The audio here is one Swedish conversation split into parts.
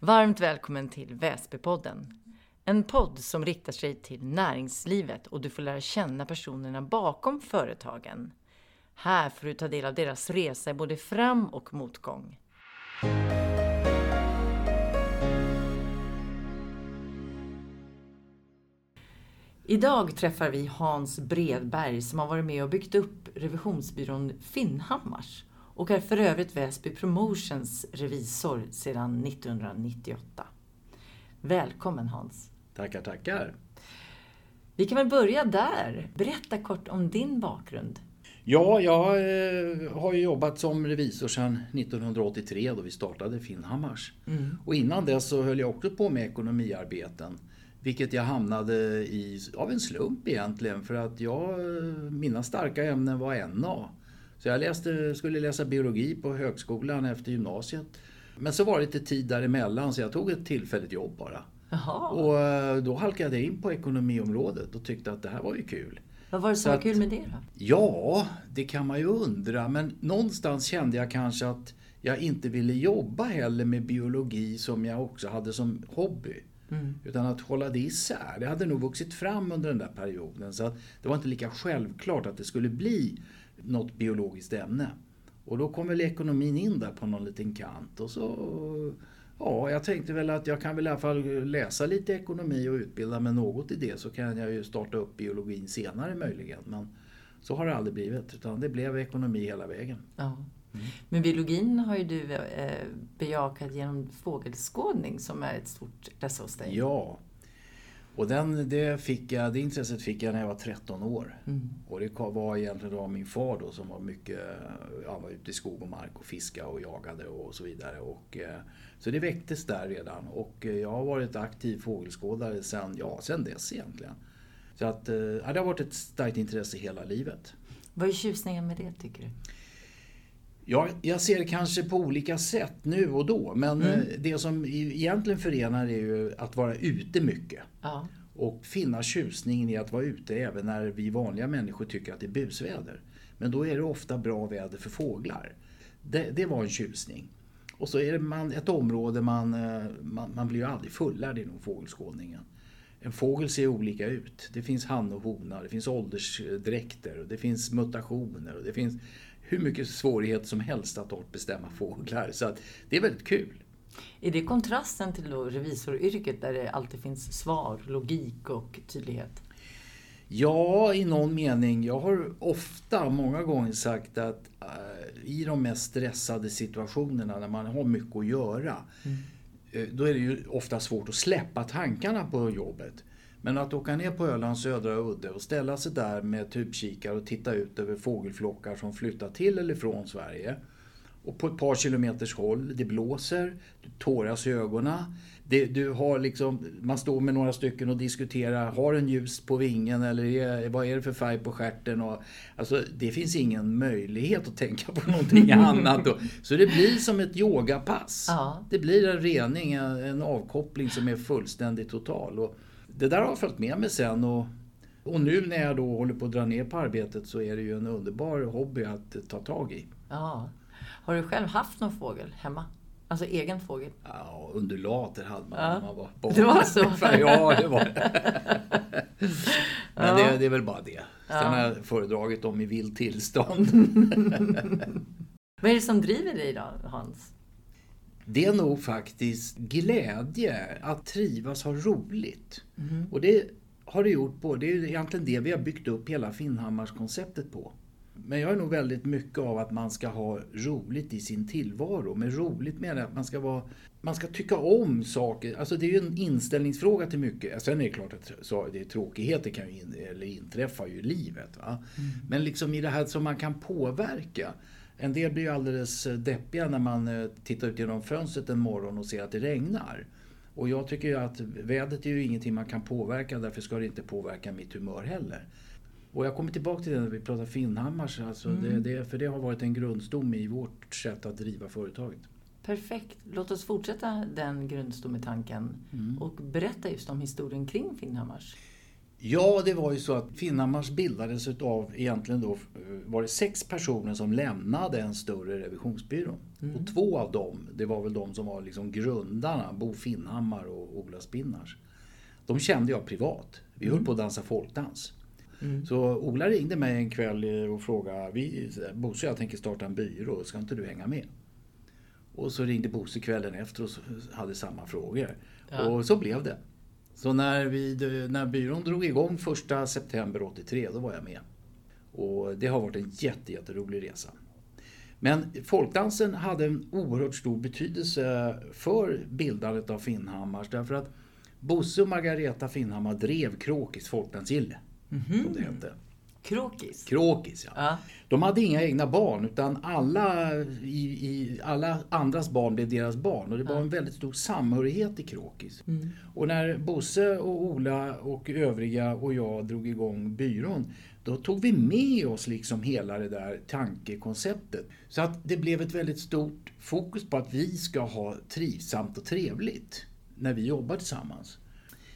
Varmt välkommen till Väsbypodden. En podd som riktar sig till näringslivet och du får lära känna personerna bakom företagen. Här får du ta del av deras resa både fram och motgång. Idag träffar vi Hans Bredberg som har varit med och byggt upp revisionsbyrån Finnhammars och är för övrigt Väsby Promotions revisor sedan 1998. Välkommen Hans! Tackar, tackar! Vi kan väl börja där. Berätta kort om din bakgrund. Ja, jag eh, har jobbat som revisor sedan 1983 då vi startade Finnhammars. Mm. Och innan dess så höll jag också på med ekonomiarbeten. Vilket jag hamnade i av en slump egentligen för att jag, mina starka ämnen var NA. Så jag läste, skulle läsa biologi på högskolan efter gymnasiet. Men så var det lite tid däremellan så jag tog ett tillfälligt jobb bara. Jaha. Och eh, då halkade jag in på ekonomiområdet och tyckte att det här var ju kul. Vad var det som var kul med det då? Ja, det kan man ju undra. Men någonstans kände jag kanske att jag inte ville jobba heller med biologi som jag också hade som hobby. Mm. Utan att hålla det isär. Det hade nog vuxit fram under den där perioden. Så det var inte lika självklart att det skulle bli något biologiskt ämne. Och då kom väl ekonomin in där på någon liten kant. Och så, ja, jag tänkte väl att jag kan väl i alla fall läsa lite ekonomi och utbilda mig något i det. Så kan jag ju starta upp biologin senare möjligen. Men så har det aldrig blivit. Utan det blev ekonomi hela vägen. Ja. Mm. Men biologin har ju du eh, bejakat genom fågelskådning som är ett stort intresse hos dig. Ja, och den, det, fick jag, det intresset fick jag när jag var 13 år. Mm. Och det var egentligen då min far då som var mycket, han var ute i skog och mark och fiska och jagade och så vidare. Och, eh, så det väcktes där redan och eh, jag har varit aktiv fågelskådare sen, ja, sen dess egentligen. Så att, eh, ja, det har varit ett starkt intresse hela livet. Vad är tjusningen med det tycker du? Ja, jag ser det kanske på olika sätt nu och då. Men mm. det som egentligen förenar är ju att vara ute mycket. Ja. Och finna tjusningen i att vara ute även när vi vanliga människor tycker att det är busväder. Men då är det ofta bra väder för fåglar. Det, det var en tjusning. Och så är det man, ett område man, eh, man, man blir ju aldrig fullärd inom fågelskådningen. En fågel ser olika ut. Det finns han och hona, det finns åldersdräkter, och det finns mutationer och det finns hur mycket svårigheter som helst att bestämma fåglar. Så att det är väldigt kul. Är det kontrasten till revisoryrket där det alltid finns svar, logik och tydlighet? Ja, i någon mening. Jag har ofta, många gånger sagt att uh, i de mest stressade situationerna när man har mycket att göra, mm. uh, då är det ju ofta svårt att släppa tankarna på jobbet. Men att åka ner på Ölands södra udde och ställa sig där med tubkikare och titta ut över fågelflockar som flyttar till eller från Sverige. Och på ett par kilometers håll, det blåser, du tåras i ögonen. Det, du har liksom, man står med några stycken och diskuterar, har den ljus på vingen eller vad är det för färg på stjärten? Och, alltså, det finns ingen möjlighet att tänka på någonting annat. Då. Så det blir som ett yogapass. Ja. Det blir en rening, en, en avkoppling som är fullständigt total. Och, det där har jag följt med mig sen och, och nu när jag då håller på att dra ner på arbetet så är det ju en underbar hobby att ta tag i. Ja. Har du själv haft någon fågel hemma? Alltså egen fågel? Ja, undulater hade man ja. när man var barn. Det var så? ja, det var. Men ja. det, det, är väl bara det. Sen ja. har jag föredragit dem i vilt tillstånd. Vad är det som driver dig då, Hans? Det är nog faktiskt glädje att trivas, ha roligt. Mm. Och det har det gjort på, det är egentligen det vi har byggt upp hela Finnhammars-konceptet på. Men jag är nog väldigt mycket av att man ska ha roligt i sin tillvaro. Med roligt menar jag att man ska, vara, man ska tycka om saker. Alltså det är ju en inställningsfråga till mycket. Sen är det klart att så, det är tråkigheter kan ju in, eller inträffa ju i livet. Va? Mm. Men liksom i det här som man kan påverka. En del blir ju alldeles eh, deppiga när man eh, tittar ut genom fönstret en morgon och ser att det regnar. Och jag tycker ju att vädret är ju ingenting man kan påverka, därför ska det inte påverka mitt humör heller. Och jag kommer tillbaka till det när vi pratar Finnhammars, alltså mm. det, det, för det har varit en grundstomme i vårt sätt att driva företaget. Perfekt. Låt oss fortsätta den grundstommetanken mm. och berätta just om historien kring Finnhammars. Ja, det var ju så att Finnhammars bildades av egentligen då var det sex personer som lämnade en större revisionsbyrå. Mm. Och två av dem, det var väl de som var liksom grundarna, Bo Finnhammar och Ola Spinnars. De kände jag privat. Vi mm. höll på att dansa folkdans. Mm. Så Ola ringde mig en kväll och frågade, Bosse jag tänker starta en byrå, ska inte du hänga med? Och så ringde Bosse kvällen efter och hade samma frågor. Ja. Och så blev det. Så när, vi, när byrån drog igång 1 september 83, då var jag med. Och det har varit en jätte, jätterolig resa. Men folkdansen hade en oerhört stor betydelse för bildandet av Finnhammars därför att Bosse och Margareta Finnhammar drev Kråkis folkdansgille. Mm -hmm. Som det hette. Kråkis? Kråkis, ja. ja. De hade inga egna barn utan alla, i, i, alla andras barn blev deras barn. Och det var ja. en väldigt stor samhörighet i Kråkis. Mm. Och när Bosse och Ola och övriga och jag drog igång byrån då tog vi med oss liksom hela det där tankekonceptet. Så att det blev ett väldigt stort fokus på att vi ska ha trivsamt och trevligt när vi jobbar tillsammans.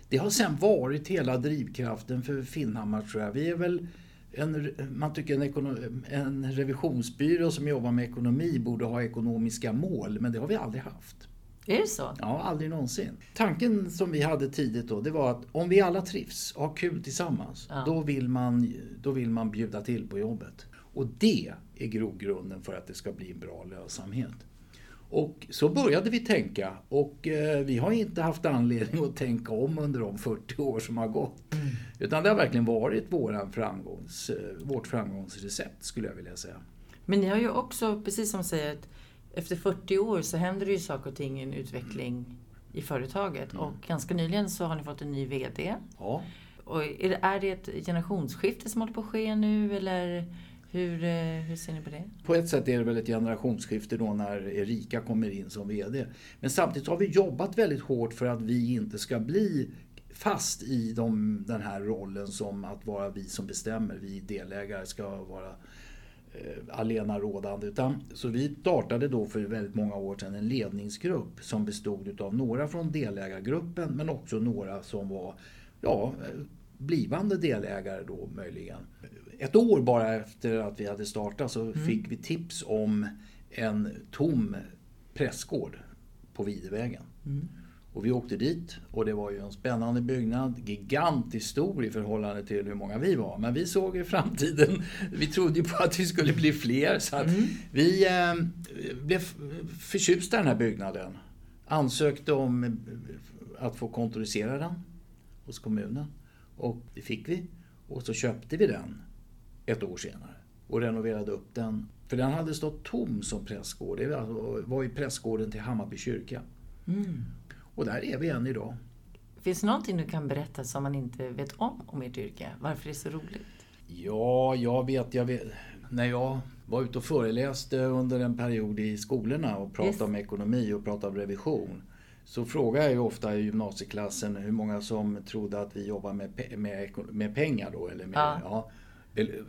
Det har sen varit hela drivkraften för Finnhammar tror jag. Vi är väl en, man tycker en, en revisionsbyrå som jobbar med ekonomi borde ha ekonomiska mål, men det har vi aldrig haft. Är det så? Ja, aldrig någonsin. Tanken som vi hade tidigt då, det var att om vi alla trivs och har kul tillsammans, ja. då, vill man, då vill man bjuda till på jobbet. Och det är grogrunden för att det ska bli en bra lönsamhet. Och så började vi tänka och eh, vi har inte haft anledning att tänka om under de 40 år som har gått. Mm. Utan det har verkligen varit våran framgångs, eh, vårt framgångsrecept skulle jag vilja säga. Men ni har ju också, precis som säger, att efter 40 år så händer det ju saker och ting, en utveckling i företaget. Mm. Och ganska nyligen så har ni fått en ny VD. Ja. Och är, det, är det ett generationsskifte som håller på att ske nu eller hur, eh, hur ser ni på det? På ett sätt är det väl ett generationsskifte då när Erika kommer in som VD. Men samtidigt har vi jobbat väldigt hårt för att vi inte ska bli fast i de, den här rollen som att vara vi som bestämmer, vi delägare ska vara eh, alena rådande. Utan, så vi startade då för väldigt många år sedan en ledningsgrupp som bestod av några från delägargruppen men också några som var ja, blivande delägare då möjligen ett år bara efter att vi hade startat så mm. fick vi tips om en tom prästgård på Videvägen. Mm. Och vi åkte dit och det var ju en spännande byggnad, gigantiskt stor i förhållande till hur många vi var. Men vi såg i framtiden, vi trodde ju på att vi skulle bli fler så att mm. vi eh, blev förtjusta i den här byggnaden. Ansökte om att få kontorisera den hos kommunen och det fick vi. Och så köpte vi den ett år senare och renoverade upp den. För den hade stått tom som prästgård. Det var i prästgården till Hammarby kyrka. Mm. Och där är vi än idag. Finns det någonting du kan berätta som man inte vet om om ert yrke? Varför det är så roligt? Ja, jag vet, jag vet. När jag var ute och föreläste under en period i skolorna och pratade yes. om ekonomi och pratade om revision. Så frågar jag ju ofta i gymnasieklassen hur många som trodde att vi jobbar med, med, med pengar då. Eller med, ja. Ja,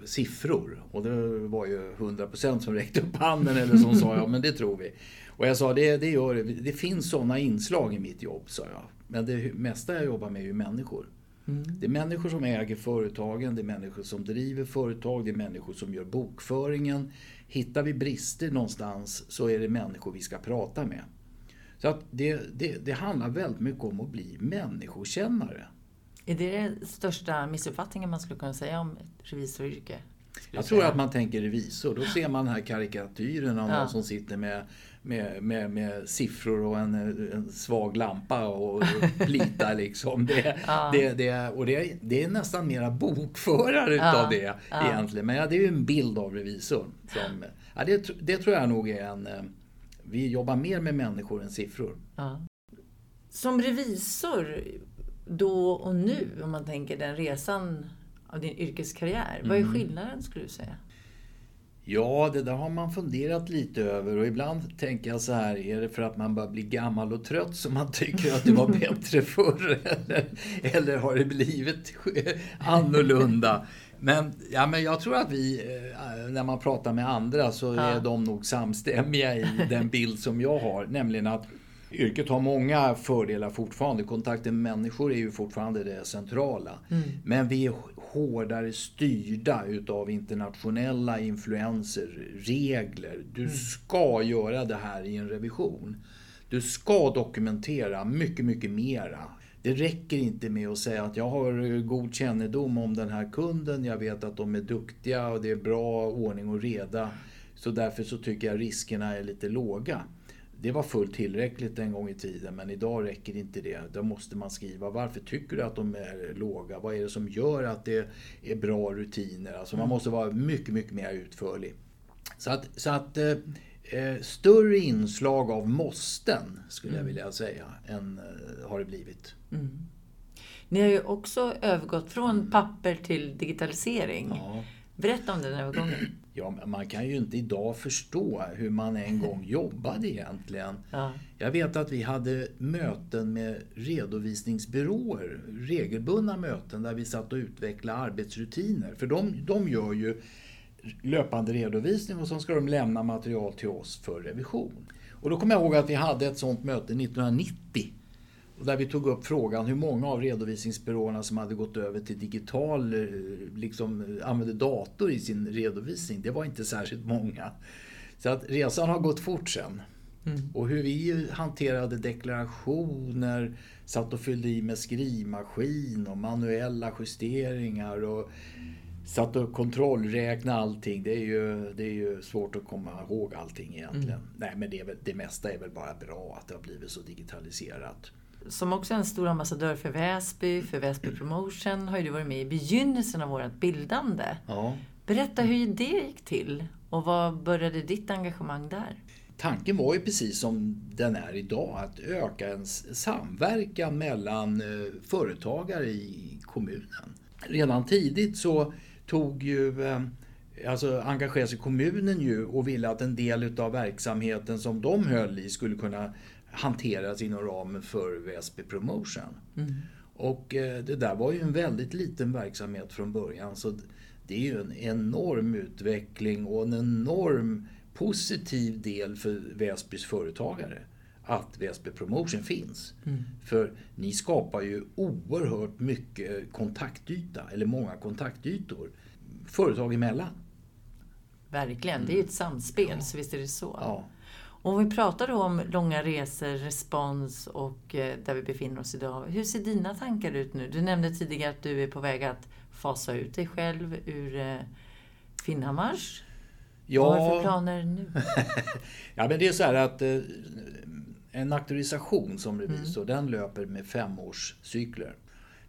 siffror. Och det var ju 100% som räckte upp handen eller som sa ja men det tror vi. Och jag sa det, det gör det. Finns sådana inslag i mitt jobb sa jag. Men det mesta jag jobbar med är ju människor. Mm. Det är människor som äger företagen, det är människor som driver företag, det är människor som gör bokföringen. Hittar vi brister någonstans så är det människor vi ska prata med. Så att det, det, det handlar väldigt mycket om att bli människokännare. Är det den största missuppfattningen man skulle kunna säga om ett revisoryrke? Jag tror att man tänker revisor. Då ser man den här karikatyren av ja. någon som sitter med, med, med, med siffror och en, en svag lampa och plitar liksom. Det, ja. det, det, och det, det är nästan mera bokförare utav ja. det ja. egentligen. Men ja, det är ju en bild av revisorn. Som, ja, det, det tror jag nog är en... Vi jobbar mer med människor än siffror. Som revisor, då och nu, om man tänker den resan av din yrkeskarriär. Mm. Vad är mm. skillnaden skulle du säga? Ja, det där har man funderat lite över och ibland tänker jag så här, är det för att man börjar bli gammal och trött som man tycker att det var bättre förr? Eller, eller har det blivit annorlunda? Men, ja, men jag tror att vi, eh, när man pratar med andra så är de nog samstämmiga i den bild som jag har. Nämligen att yrket har många fördelar fortfarande. Kontakten med människor är ju fortfarande det centrala. Mm. Men vi är hårdare styrda utav internationella influenser, regler. Du mm. ska göra det här i en revision. Du ska dokumentera mycket, mycket mera. Det räcker inte med att säga att jag har god kännedom om den här kunden, jag vet att de är duktiga och det är bra ordning och reda. Så därför så tycker jag riskerna är lite låga. Det var fullt tillräckligt en gång i tiden men idag räcker inte det. Då måste man skriva varför tycker du att de är låga? Vad är det som gör att det är bra rutiner? Alltså man mm. måste vara mycket, mycket mer utförlig. Så att, så att eh, eh större inslag av måsten skulle jag mm. vilja säga än eh, har det blivit. Mm. Ni har ju också övergått från mm. papper till digitalisering. Ja. Berätta om den övergången. Ja, man kan ju inte idag förstå hur man en gång jobbade egentligen. Ja. Jag vet att vi hade möten med redovisningsbyråer, regelbundna möten där vi satt och utvecklade arbetsrutiner. För de, de gör ju löpande redovisning och så ska de lämna material till oss för revision. Och då kommer jag ihåg att vi hade ett sådant möte 1990 där vi tog upp frågan hur många av redovisningsbyråerna som hade gått över till digital, eh, liksom använde dator i sin redovisning. Det var inte särskilt många. Så att resan har gått fort sen. Mm. Och hur vi hanterade deklarationer, satt och fyllde i med skrivmaskin och manuella justeringar och satt och kontrollräknade allting. Det är ju, det är ju svårt att komma ihåg allting egentligen. Mm. Nej men det, väl, det mesta är väl bara bra att det har blivit så digitaliserat som också är en stor ambassadör för Väsby, för Väsby Promotion, har ju du varit med i begynnelsen av vårt bildande. Ja. Berätta hur det gick till och vad började ditt engagemang där? Tanken var ju precis som den är idag, att öka en samverkan mellan eh, företagare i kommunen. Redan tidigt så tog ju eh, alltså engagerade sig kommunen ju och ville att en del av verksamheten som de höll i skulle kunna hanteras inom ramen för Väsby Promotion. Mm. Och eh, det där var ju en väldigt liten verksamhet från början så det är ju en enorm utveckling och en enorm positiv del för Väsbys företagare att Väsby Promotion finns. Mm. För ni skapar ju oerhört mycket kontaktyta, eller många kontaktytor, företag emellan. Verkligen, det är ju ett samspel, ja. så visst är det så. Ja. Om vi pratar då om långa resor, respons och eh, där vi befinner oss idag. Hur ser dina tankar ut nu? Du nämnde tidigare att du är på väg att fasa ut dig själv ur eh, Finnhammars. Ja. Vad har du för planer nu? ja, men det är så här att eh, en auktorisation som revisor, mm. den löper med femårscykler.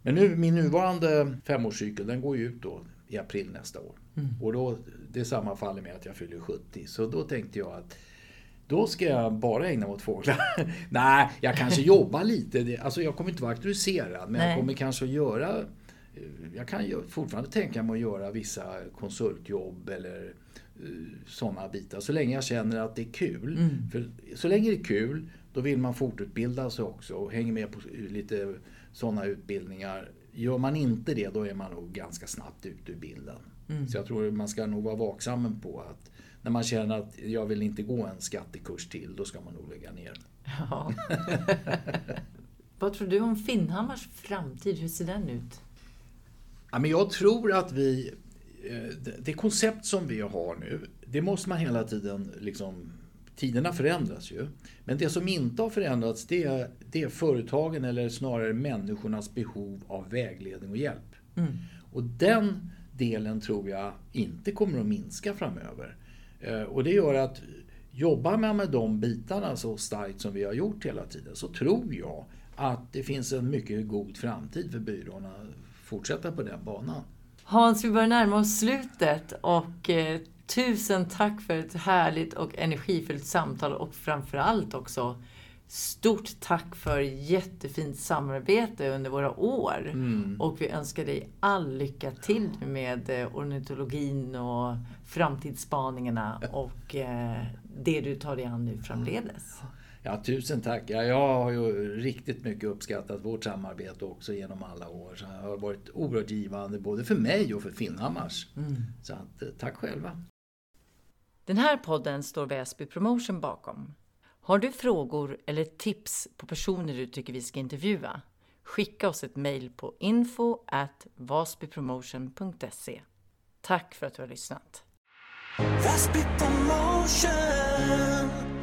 Men nu, min nuvarande femårscykel, den går ju ut då i april nästa år. Mm. Och då, det sammanfaller med att jag fyller 70. Så då tänkte jag att då ska jag bara ägna mig åt fåglar. Nej, jag kanske jobbar lite. Alltså jag kommer inte vara auktoriserad, men Nej. jag kommer kanske att göra... Eh, jag kan fortfarande tänka mig att göra vissa konsultjobb eller uh, sådana bitar. Så länge jag känner att det är kul. Mm. För så länge det är kul, då vill man fortutbilda sig också och hänger med på lite sådana utbildningar. Gör man inte det, då är man nog ganska snabbt ute ur bilden. Mm. Så jag tror man ska nog vara vaksam på att när man känner att jag vill inte gå en skattekurs till, då ska man nog lägga ner. Ja. Vad tror du om Finnhammars framtid? Hur ser den ut? Ja, men jag tror att vi... Eh, det koncept som vi har nu, det måste man hela tiden liksom... Tiderna förändras ju. Men det som inte har förändrats det är, det är företagen eller snarare människornas behov av vägledning och hjälp. Mm. Och den delen tror jag inte kommer att minska framöver. Eh, och det gör att jobbar man med de bitarna så starkt som vi har gjort hela tiden så tror jag att det finns en mycket god framtid för byrån att fortsätta på den banan. Hans, vi börjar närma oss slutet och eh, tusen tack för ett härligt och energifyllt samtal och framförallt också Stort tack för jättefint samarbete under våra år. Mm. Och vi önskar dig all lycka till med eh, ornitologin och framtidsspaningarna och eh, det du tar dig an nu framledes. Ja, tusen tack. Ja, jag har ju riktigt mycket uppskattat vårt samarbete också genom alla år. Så det har varit oerhört givande både för mig och för Finnhammars. Mm. Så att, eh, tack själva. Den här podden står Väsby Promotion bakom. Har du frågor eller tips på personer du tycker vi ska intervjua? Skicka oss ett mejl på info at vasbypromotion.se. Tack för att du har lyssnat. Promotion